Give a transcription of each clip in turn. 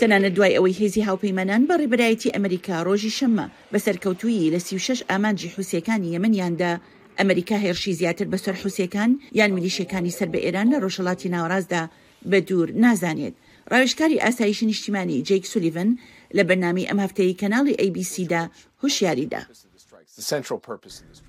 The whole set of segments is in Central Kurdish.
تەنانەت دوای ئەوەی هێزی هاوپەیمانان بە ڕێبەرایەتی ئەمریکا ڕۆژی شەممە بە سەرکەوتوویی لە سی و شەش ئامانجی حوسییەکانی یەمەنیان دا، ئەمریکا هێڕشی زیاتر بە سەر حوسییەکان یان میلیشیەکانی سەر بە ئێران لە ڕۆژهەڵاتی ناوەڕاستدا بە دوور نازانێت. ڕاوێژکاری ئاسایشی نیشتیمانی جەیک سولیڤن لە بەرنامەی ئەم هەفتەیەی کەناڵی ئەی بی سی دا هوشیاری دا.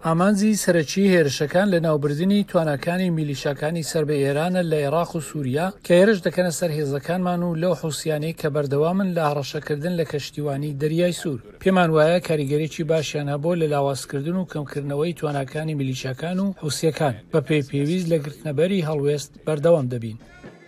ئامانجی سەرەکیی هێرشەکان لەناوبردنی تواناکانی میلیشاکانی سەر بە ئێرانە لە ئێراق و سووریا کە هێرش دەکەنە سەر هێزەکانمان و لەو حووسییانەی کە بەردەوامن لە هەڕەشەکردن لە کەشتیوانیی دەریای سوور. پێمان وایە کاریگەریی باشیان هەبووە لە لاوازکردن و کەمکردنەوەی تواناکانی میلیشاکان و حووسییەکان. بەپێی پێویست لە گرتنەبەری هەڵوێست بەردەوام دەبین.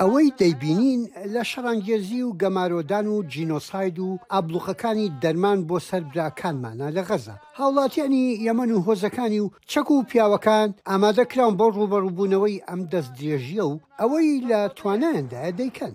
ئەوەی دەیبینین لە شەڕانگێزی و گەمارۆدان و جینۆساید و ئابڵوقەکانی دەرمان بۆ سەر براکانمانە لە غەزە، هاوڵاتیانی یەمەن و هۆزەکانی و چەک و پیاوەکان ئامادە کراون بۆ ڕووبەڕووبوونەوەی ئەم دەستدرێژییە و ئەوەی لە توانایاندایە دەیکەن.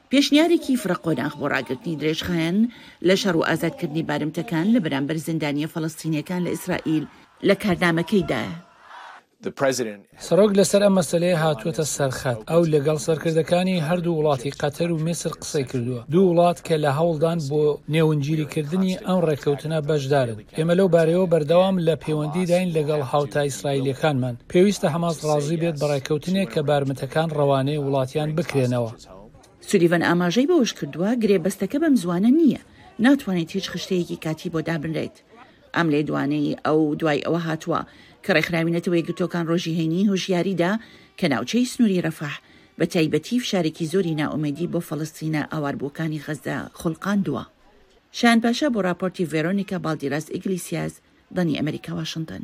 پێشنیارێکی فرە قۆناغ بۆ ڕاگرتنی درێژخایەن لە شەڕ و ئازادکردنی بارمتەکان لە بەرامبەر زیندانییە فەلەستینییەکان لە ئیسرائیل لە کارنامەکەیدایە. سەرۆک لەسەر ئەم مەسەلەیە هاتووەتە سەر خەت، ئەو لەگەڵ سەرکردەکانی هەردوو وڵاتی قەتەر و میسر قسەی کردووە، دوو وڵات کە لە هەوڵدان بۆ نێونگیریکردنی ئەم ڕێککەوتنە بەشدارن، ئێمە لەو بارەیەوە بەردەوام لە پێوەندیداین لەگەڵ هاوتا ئیسرائیلییەکانمان، پێویستە حەماس ڕازی بێت بە ڕێککەوتنێک کە بارمتەکان ڕەوانەی وڵاتیان بکرێنەوە. سولیڤەن ئاماژەی بەوەشکردووە، گرێبەستەکە بەمزوانە نییە، ناتوانێت هیچ خشتەیەکی کاتی بۆ دابنرێت. ئەم لێدوانەی ئەو دوای ئەوە هاتووە، کە ڕێکخراوی نەتەوە یەکگرتووەکان ڕۆژی هەینی هۆشیاریدا کە ناوچەی سنووری ڕەفەح بەتایبەتی فشارێکی زۆری نائومێدی بۆ فەڵەستینە ئاواربووەکانی غەززە خولقاندووە. شایان پاشا بۆ ڕاپۆرتی ڤێرۆنیکا باڵدیراس ئیگلیسیاس، دانی ئەمەریکا، واشنتن.